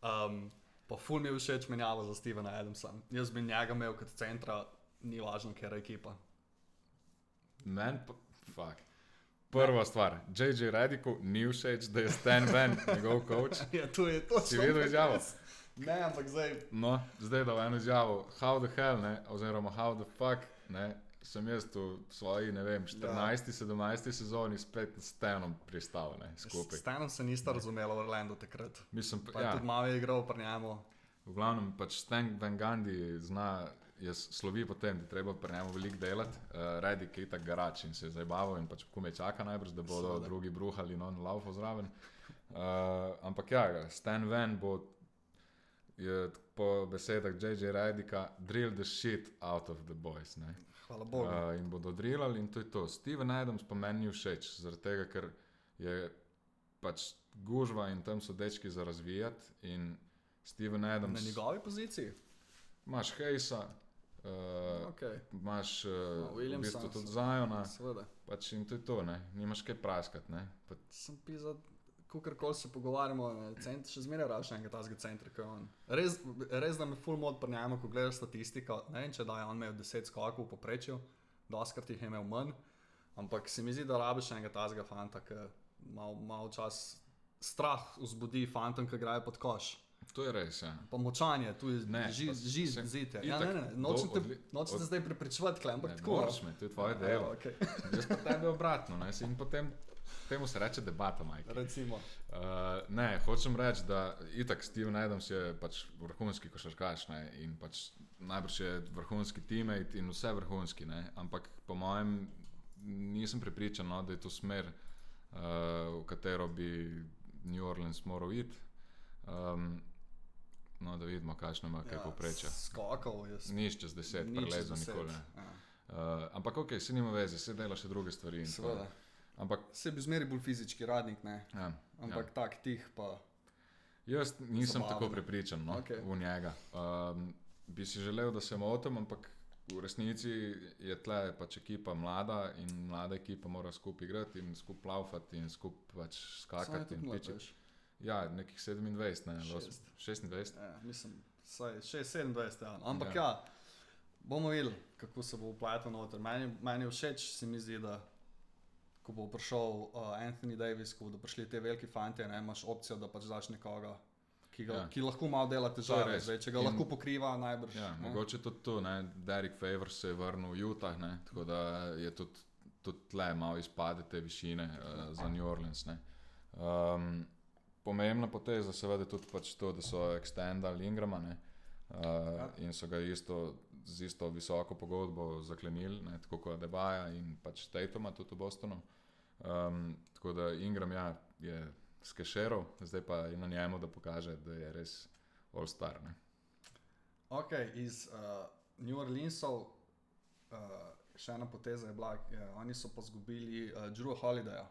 Um, pa full mi je všeč menjava za Stevena Adamsa. Jaz bi njega imel kot centra, ni važno, ker je ekipa. meni pa, fuck. Prva stvar, JJ Radiku ni všeč, da je Stan Van, njegov coach. Ja, to je to. Si videl izjavo? Ne, ampak zdaj. No, zdaj da v eno izjavo, how the hell, ne, oziroma how the fuck, ne, sem jaz v svoji, ne vem, 14. 17. sezoni spet s Stanom pristal, ne, skupaj. S Stanom se nista razumela v Orlandu takrat. Mislim, Pa pa, ja. ja, tudi malo je igral pri njemu. v glavnem pač Stan Van Gundy zna, jaz slovi po tem, da treba pri njemu veliko delati, uh, redi ki je tak garač in se je zabaval in pač kume čaka najbrž, da bodo Seveda. drugi bruhali in on laufo zraven. Uh, ampak ja, Stan Van bo je po besedah J.J. Redika drill the shit out of the boys. Ne? Hvala Bogu. Uh, in bodo drillali, in to je to. Steven Adams pa meni ni všeč, zaradi tega, ker je pač gužva in tam so dečki za razvijati. In Steven Na Adams, njegovi poziciji. imaš Hejsa, uh, Okay. imaš uh, v Williamsa, bistvu tudi Zajona, pač in to je to, ne? nimaš kaj praskati. ne. Pa, Sem pisal, kakorkoli se pogovarjamo, ne, cent, še zmeraj raš enega tazga centra, kot je on. Res, res da me full mod pri njemu, ko gledaš statistiko, ne vem, če da je on imel 10 skokov v poprečju, doskrat jih je imel manj, ampak se mi zdi, da rabiš enega tazga fanta, ki malo mal čas strah vzbudi fantom, ki igrajo pod koš. to je res. Ja. Pa močanje, tu je Ne, pa žiz, se- zite. Ja, itak ne, ne, nočem te, nočem te od- zdaj prepričevati, kle, ampak Ne, tako. moraš me, to je tvoje Ja, delo. okay. Jaz pa tebe obratno. Ne? In potem temu se reče debata, Mike. Recimo. Uh, ne, hočem reči, da itak Steven Adams je pač vrhunski košarkaš ne, in pač najbrž je vrhunski teammate in vse vrhunski, ne, ampak po mojem nisem prepričan, no, da je to smer, uh, v katero bi New Orleans moral iti. Um, no, da vidimo, kakšno ima kaj povprečje. Skokal je. Nič čez deset, deset. nikoli. Ne. Ja, Uh, ampak ok, se nima veze, se dela še druge stvari. Seveda. Ampak Se bi zmeri bolj fizični radnik, ne? ja, ampak ja. tak tih pa. Jaz nisem Zabavno. tako prepričan no, okay. v njega. Um, bi si želel, da se motim, ampak v resnici je tle pač ekipa mlada in mlada ekipa mora skupaj igrati in skupaj laufati in skupaj pač skakati. in pičiti. Ja, nekih 27, ne, Šest. 26. Ja, mislim, saj 6-27, ja. ampak ja. ja, bomo videli, kako se bo upletel noter. Meni, meni všeč, se mi zdi, da ko bo prišel uh, Anthony Davis, ko bodo prišli te veliki fanti, ne imaš opcijo, da pač daš nekoga. Ki, ga, Ja. ki lahko malo dela težave, zdaj, če ga In- lahko pokriva, najbrž. Ja, ne. mogoče tudi tu, ne, Derek Favors se je vrnil v Utah, ne, tako da je tudi, tudi tle malo izpade te višine uh, za New Orleans. Ne. Um, pomembna poteza seveda tudi pač to, da so extendali Ingrama ne, uh, Ja. in so ga isto, z isto visoko pogodbo zaklenili, ne, tako kot Debaja in pač Tatuma tudi v Bostonu. Um, tako da Ingram ja, je skešerov, zdaj pa je na njemu, da pokaže, da je res all-star. ne. Ok, iz uh, New Orleansov, uh, še ena poteza je bila, uh, oni so pa izgubili uh, Drew Holidaya,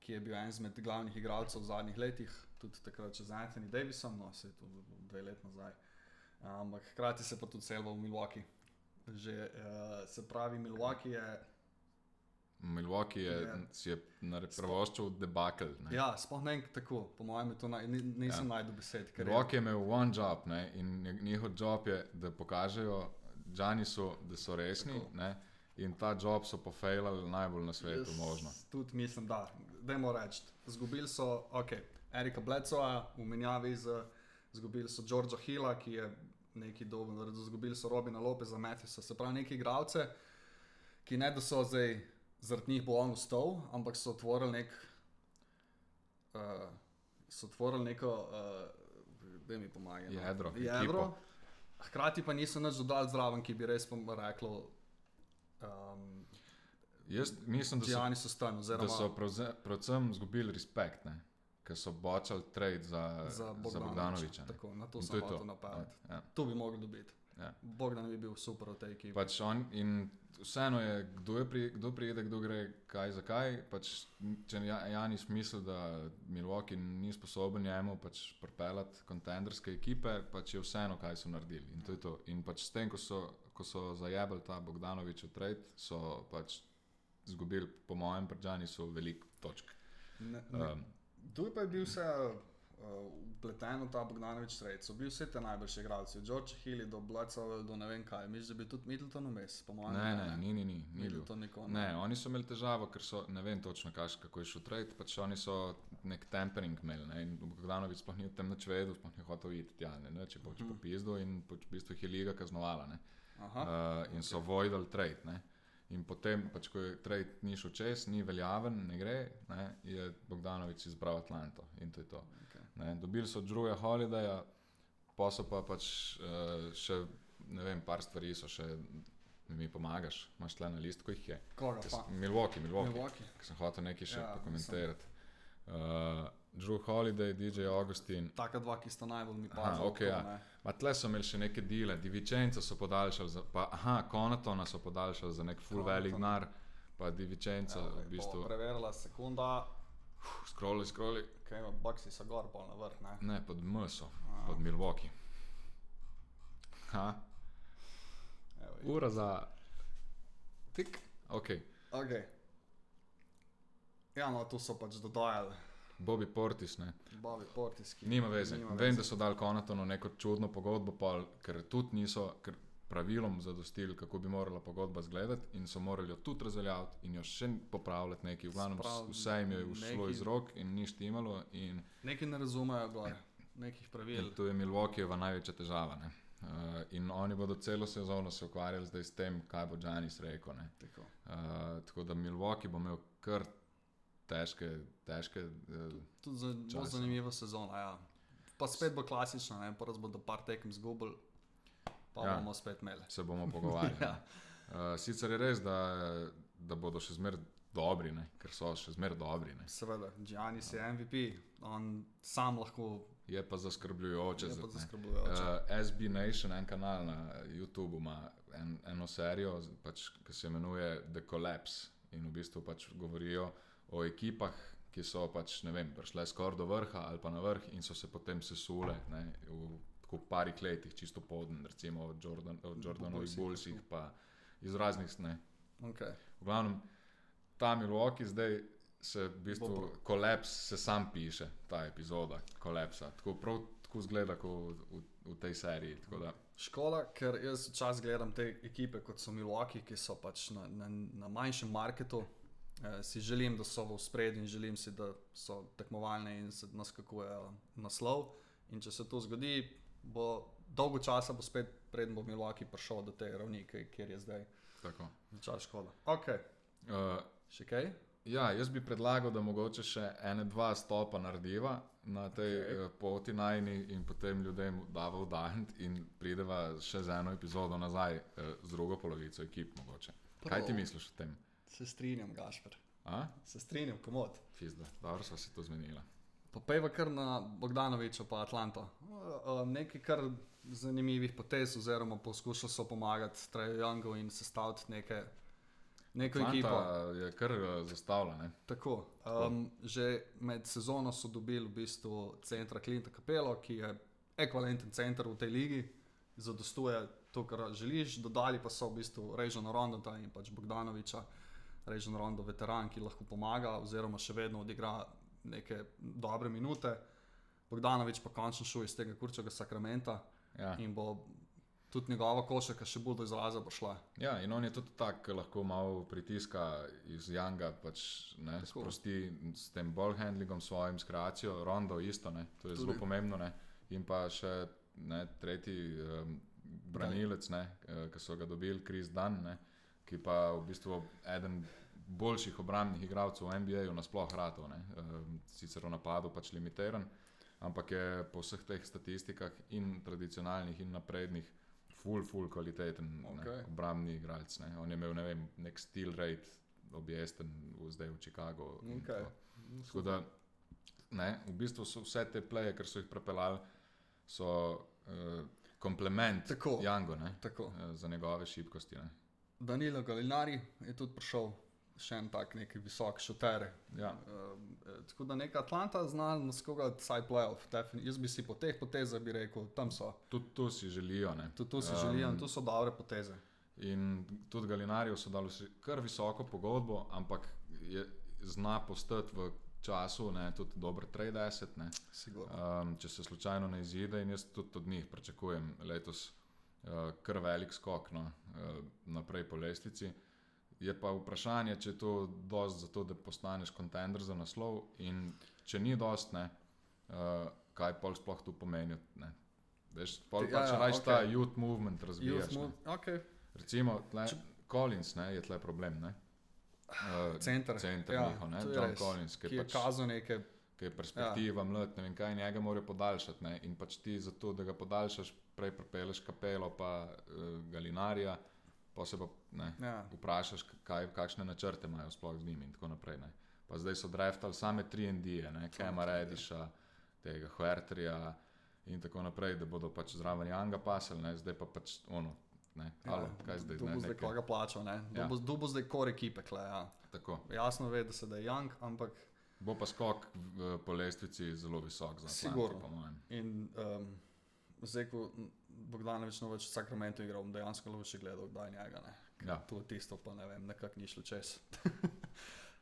ki je bil en izmed glavnih igralcev v zadnjih letih, tudi takrat z Anthony Davisom, no se je to bilo dve leti nazaj. Ampak hkrati se pa tudi selva v Milwaukee. Že, uh, se pravi, Milwaukee je. Milwaukee je, Je. je prevoščil debakl. ne. Ja, sploh ne tako, po mojem, je to naj, ni- nisem ja. najdel besed. Milwaukee je imel one job ne, in njihov job je, da pokažejo Džanisu, da so resni. In ta job so pofejlali najbolj na svetu, Jaz možno. Tudi mislim, da. Dajmo reči, zgubili so ok, Erika Blecoa v menjavi z, zgubili so Georgea Hilla, ki je neki doben, naredil, zgubili so Robina Lopeza, Matthewsa, se pravi neki igralce, ki ne da so zdaj zaradi njih bo on vstal, ampak so otvorili nek. Uh, so otvorili neko, uh, da mi pomaga. no. Jedro, Jedro. Hkrati pa niso nič dodali zraven, ki bi res reklo. Um, Jaz mislim, da so, Gianni so stan, da so predvsem izgubili respekt, ne, ker so bočali trade za, za za Bogdanoviča. Bogdanoviča. ne. Tako, na to In sem hotel napadati. Ja, ja. To bi mogli dobiti. Ja. Bogdan bi bil super v tej ekipi. Pač on, in vseeno je, kdo, je pri, kdo pride, kdo gre, kaj zakaj. Pač, če Ja- Janis misli, da Milwaukee ni sposoben njemu pač pripeljati kontenderske ekipe, pač je vseeno, kaj so naredili. In, to to. in pač s tem, ko so, ko so zajebali ta Bogdanovič v trade, so pač izgubili, po mojem, pržani so veliko točk. Ne, ne. Um, Tu pa je bil vse upleten v ta Bogdanovič trade. So bili vsi ti najboljši igralci, od George Hilli do Blacov do ne vem kaj. Misliš, da bi tudi Middleton vmes, po mojem? ne, ne, ni, ni, ni, ni bil. Middleton nikoli. Ne, oni so imeli težavo, ker so, ne vem točno, kaš, kako je šel trade, pač oni so nek tempering imeli. Ne, in Bogdanovič sploh ni o tem nič vedel, sploh ni hotel iti tja, ne, ne, če pač po pizdu in pač v bistvu je liga kaznovala. Ne, Aha, uh, in so voidal trade. Ne. In potem, pač, ko je trade ni šel čez, ni veljaven, ne gre, ne, je Bogdanovič izbral Atlanto in to je to. okay. Ne. Dobili so Druga Holidaya, pa so pa pač uh, še, ne vem, par stvari so še, mi pomagaš, imaš tle na listku jih je. Koga? Milwaukee, Milwaukee. Milwaukee. Sem hotel nekaj še Ja, pokomentirati. Uh, Drew Holiday, DJ Augustin. Taka dva, ki sta najbolj mi padla. okej, ja. Ma tle so imeli še neke dele, Divičenca so podaljšali, za, pa aha, Konatona so podaljšali za nek full velik denar, pa Divičenca v bistvu. Preverila sekunda, Scrolli, scrolli. kaj ima, Bucksi so gor pol na vrh, ne? Ne, pod Mso, Aha. pod Milwaukee. Ha, Evo, ura za. Tik, ok. Okay. Ja, no, tu so pač dodajali Bobby Portis, ne. Bobby Portiski. Nima veze. Nima Vem, veze. da so dali Konatonu neko čudno pogodbo, pol, ker tudi niso ker pravilom zadostili, kako bi morala pogodba izgledati, in so morali jo tudi razveljaviti in jo še popravljati nekaj. V glavnem, Sprav- vse jim je ušlo nekaj- iz rok in ni štimalo. In, Neki ne razumejo gor, nekih pravil. in tu je Milwaukeeova največja težava. Ne. Uh, in oni bodo celo sezono se ukvarjali zdaj s tem, kaj bo Janis rekel. Tako. Uh, tako da Milwaukee bo imel kar težke, težke uh, Tudi za, bo Časa. zanimiva sezona. Ja. Pa spet bo klasična, ne? prvo bodo par tekem zgubili, pa ja. Ja. bomo spet imeli. se bomo pogovarjali. Ja. uh, sicer je res, da, da bodo še zmeraj dobri, ne? ker so še zmeraj dobri. Ne? Seveda, Giannis je MVP, on sam lahko Je pa zaskrbljujoče. je za- pa zaskrbljujoče. Uh, SB Nation, en kanal na YouTubu, ima en, eno serijo, pač, ki se imenuje The Collapse. In v bistvu pač govorijo o ekipah, ki so pač, vem, prišle skoraj do vrha ali pa na vrh in so se potem sesule ne, v tako parih letih, čisto podn, recimo od, Jordan, od Jordanovih Bullsih, Bullsih, pa iz raznih ne, Okay. V glavnem, ta Milwaukee zdaj se v bistvu kolaps, se sam piše, ta epizoda kolapsa. Tako prav tako zgleda kot v, v, v tej seriji. Da, Škoda, ker jaz včasih gledam te ekipe, kot so Milwaukee, ki so pač na, na, na manjšem marketu. Eh, si želim, da so v spredju in želim si, da so tekmovalne in se naskakujejo naslov. In če se to zgodi, bo dolgo časa, bo spet preden bo Milwaukee prišel do te ravni, kjer je zdaj. tako. Včasih škoda. Ok, Uh, še kaj? ja, jaz bi predlagal, da mogoče še ene, dva stopa narediva na tej okay. uh, poti najni in potem ljudem dava vdahnt in prideva še z eno epizodo nazaj, z drugo polovico ekip mogoče. Kaj ti Prav. misliš o tem? Se strinjam, Gašpr. A? Se strinjam, komod. Fizda, dobro sva se to zmenila. Popejva kar na Bogdanoviča pa Atlanto. Nekaj kar zanimivih potez, oziroma poskušali so pomagati Youngu in sestaviti neke, neko ekipo. Atlanta je kar uh, zastavljena. Tako. Um, že med sezono so dobili v bistvu centra Klinta Kapelo, ki je ekvivalenten center v tej ligi, zadostuje to, kar želiš. Dodali pa so v bistvu Režana Rondota in pač Bogdanoviča, Režan Rondo, veteran, ki lahko pomaga, oziroma še vedno odigra neke dobre minute. Bogdanovič pa končno šel iz tega kurčega sakramenta Ja. in bo tudi njegova košarka še bolj do izraza bo šla. ja, in on je tudi tak, lahko malo pritiska iz Janga, pač ne, Tako. sprosti s tem ball handlingom, svojim skracijo, rondo isto, ne, to je Tudi. zelo pomembno. Ne. In pa še ne, tretji um, branilec, ne, ki so ga dobili, Kris Dan, ne, ki pa v bistvu eden boljših obrambnih igralcev v NBA-ju nasploh ratov, ne, um, sicer v napadu pač limitiran. Ampak je po vseh teh statistikah, in tradicionalnih, in naprednih, full, full kvaliteten okay. obrambni igralec. Ne. On je imel ne vem, nek steel rate, objesten zdaj v Chicagu. Okay. to. Tako da, ne, v bistvu so vse te pleje, ki so jih prepeljali, so uh, komplement Tako. Jangu ne, Tako. uh, za njegove šibkosti. Ne. Danilo Galinari je tudi prišel, še en tak neki visok šuter. Ja. Uh, tako da neka Atlanta zna naskoga side playoff. defini- Jaz bi si po teh potezah bi rekel, tam so. Tudi tu si želijo. Tudi tu si Um, želijo in tu so dobre poteze. In tudi Galinarijo so dali kar visoko pogodbo, ampak je, zna postati v času ne, tudi dober trade asset. Ne. Sigurno. Um, če se slučajno ne izide, in jaz tudi od njih pričakujem letos uh, kar velik skok no, uh, naprej po lestvici. Je pa vprašanje, če je to dosti za to, da postaneš kontender za naslov, in če ni dosti, ne, uh, kaj pol sploh tu pomeni. Ne. Veš, pol Ja, pač ja, raje ta okej. youth movement razvijaš. Youth ne. move- Okay. Recimo, tle, Collins ne, je tle problem. Ne. Uh, Center. center ja, njihov, ne, John res. Collins, ki ki je pač- kazal neke. ki je perspektiva, ja. mlad, ne vem kaj, njega morajo podaljšati. Ne? In pač ti za to, da ga podaljšaš, prej prepeleš kapelo, pa uh, galinarija, pa se pa ne, Ja. vprašaš, kaj, kakšne načrte imajo sploh z njimi in tako naprej. Ne? Pa zdaj so draftali same 3D, Kema Rediša, tega Huerterja in tako naprej, da bodo pač zraven Janga pasali, ne? zdaj pa pač ono. Ne, Alo, kaj zdaj? Ne, Ja, zdaj koga plačal, ne? Ja. Ja. Tu bo zdaj kor ekipe, kle, ja. tako. Jasno ve, da se da je Young, ampak Bo pa skok v, po lestvici zelo visok za Atlanto, Sigurno. po mojem. in um, zdaj, ko Bogdanovič no več v Sacramentu igral, dejansko lahko še gledal, kdaj je njega, ne. Ja. To tisto pa ne vem, nekako ni šlo čez.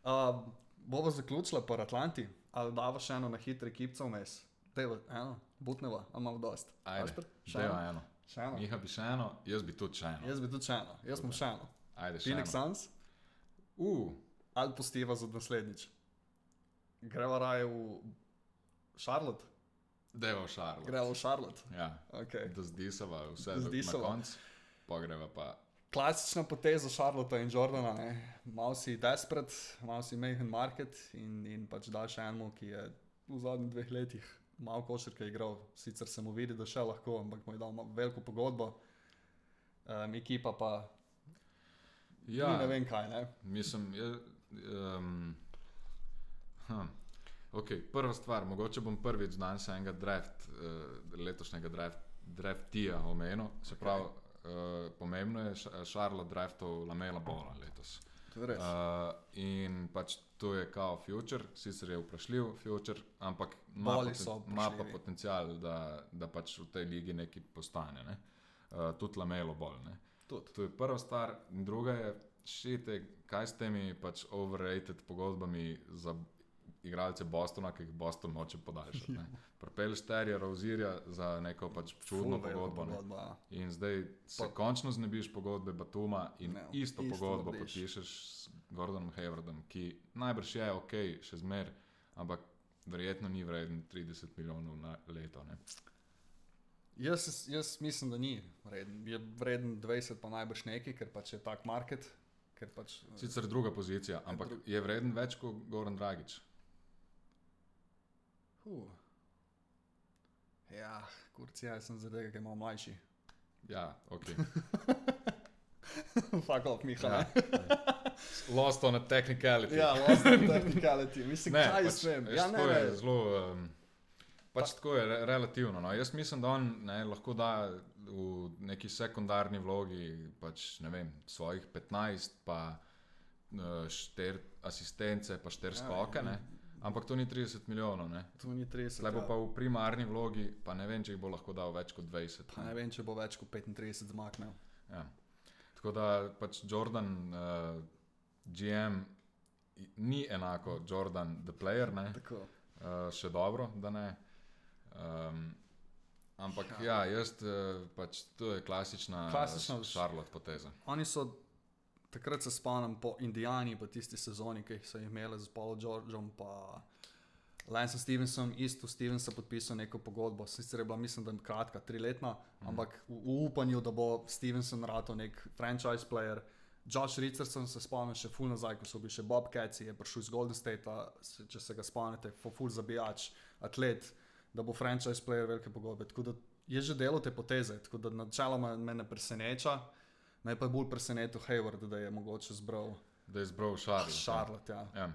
uh, Bova zaključila po Atlanti, ali dava še eno na hitre kipce vmes? Dejva, eno, butneva, a imamo dost. Ajde, Ašper, še dajva eno? eno. Še eno? Miha bi še eno, jaz bi tudi še eno. Jaz bi tudi še eno, jaz bom še eno. Ajde, še Phoenix eno. Suns Uh, ali postiva za naslednjič? Greva raje v Charlotte? Deva v Šarlo. Greva v Charlotte. Ja, Okay. da zdisava vse do, na koncu, pa greva pa. Klasična poteza Charlotte in Jordana. ne. Malo si desperate, malo si majhen market in, in pač daš enemu, ki je v zadnjih dveh letih malo košarke igral. Sicer se mu vidi, da še lahko, ampak mu je dal veliko pogodbo. Um, ekipa pa ja. Ne vem kaj. Ne? mislim, je, um, hm. Okay, prva stvar, mogoče bom prvič danes enega draft, uh, letošnjega draft, draftija omenil. Se pravi, uh, pomembno je, Charlotte draftov Lamela Bola letos. Uh, in pač to je kao future, sicer je vprašljiv future, ampak ima, poten, ima pa potencial, da, da pač v tej ligi nekaj postane. Ne? Uh, tudi Lamelo bolj. Ne? Tudi. To je prva stvar, druga je, šite, kaj s temi pač overrated pogodbami za igralce Bostona, ki jih Boston hoče podaljšati. ne. Propeliš Terja Rozirja za neko pač čudno Ful pogodbo. ne. ja. In zdaj se Pa- končno znebiš pogodbe Batuma in Ne, isto, isto pogodbo narediš. podpišeš s Gordonom Haywardom, ki najbrž je ok, še zmer, ampak verjetno ni vreden 30 milijonov na leto. Ne? Jaz, jaz mislim, da ni vreden. Je vreden 20, pa najbrž neki, ker pač je tak market. Pač, Sicer druga pozicija, ampak dru- je vreden več kot Goran Dragič. Uh. Ja, kurci, jaz sem zaradi tega, ker imam mlajši. Ja, ok. Fuck off, Miha. Ja. Ja, Lost on a technicality. ja lost in technicality. Mislim, ne, kaj pač, vem. veš, Ja, ne, ne. zelo. Um, pač tako je re, relativno. No. Jaz mislim, da on ne, lahko da v neki sekundarni vlogi pač, ne vem, svojih 15, pa uh, šter asistence, pa šter Ja, skoke. ja. Ampak to ni 30 milijonov. Ne. Tu ni 30. Tle bo ja. pa v primarni vlogi, pa ne vem, če jih bo lahko dal več kot 20. Pa ne vem, če bo več kot 35 zmaknil. Ja. Tako da pač Jordan, uh, GM, i- ni enako Jordan, the player, ne? Uh, še dobro, da ne. Um, ampak ja, jaz uh, pač to je klasična, Klasična- Charlotte poteza. Oni so, takrat se spomnim po Indijani, pa tisti sezoni, ki so imeli z Paulom Georgeom, pa Lanceom Stevensom, isto Stevenson podpisal neko pogodbo. Sicer je bila, mislim, da je kratka, triletna, mm. ampak v, v upanju, da bo Stevenson rato nek franchise player. Josh Richardson se spomnim še ful nazaj, ko so bili še Bob Cathy, je prišel iz Golden State, če se ga spomnite, ful, ful zabijač, atlet, da bo franchise player velike pogodbe. Tako da je že delo te poteze, tako da načeloma me ne preseneča. Me pa je bolj presenetil Hayward, da je mogoče zbral Da je izbral Charlotte. Charlotte. Ja. Ja.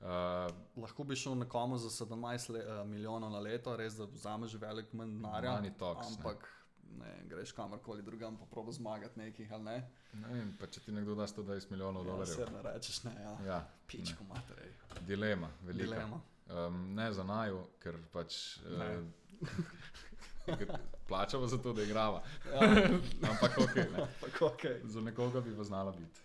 Uh, Lahko bi šel nekomu za 17 le, uh, milijonov na leto, res da vzameš velik manj denarja. Talks, ne. ampak ne, greš kamorkoli drugam, pa probi zmagati nekih ali ne. ne vem, pa če ti nekdo da 120 milijonov Ja, dolarjev. se ne rečeš, ne, ja. Ja, Pičko materej. dilema, velika. Dilema. Um, ne za naju, ker pač. Uh, plačava za to, da igrava. Ja, Ampak ok, ne. ampak okay. za nekoga bi pa znala biti.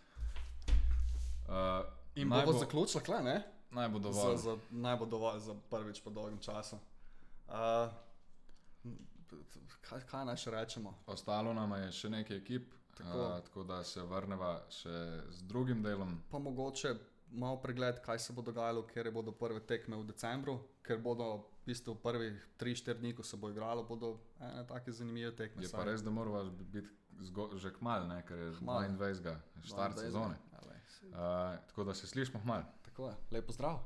Uh, In naj bo bo, zaključila, kle, ne? naj bo Za, dovolj. za, naj bo dovolj za prvič po dolgem času. Uh, kaj, kaj naj še rečemo? Ostalo nam je še nekaj ekip, Tako. tako, uh, tako da se vrnemo še z drugim delom. Pa mogoče malo pregled, kaj se bo dogajalo, ker bodo prve tekme v decembru, ker bodo v bistvu prvih 3-4 dni, ko se bo igralo, bodo ene take zanimive tekme. Je pa res, da moramo biti že kmal, ne, ker je Kmalu. 22. štart 22. sezone. Ja, Uh, tako da se slišmo hmal. Tako je, lepo zdrav.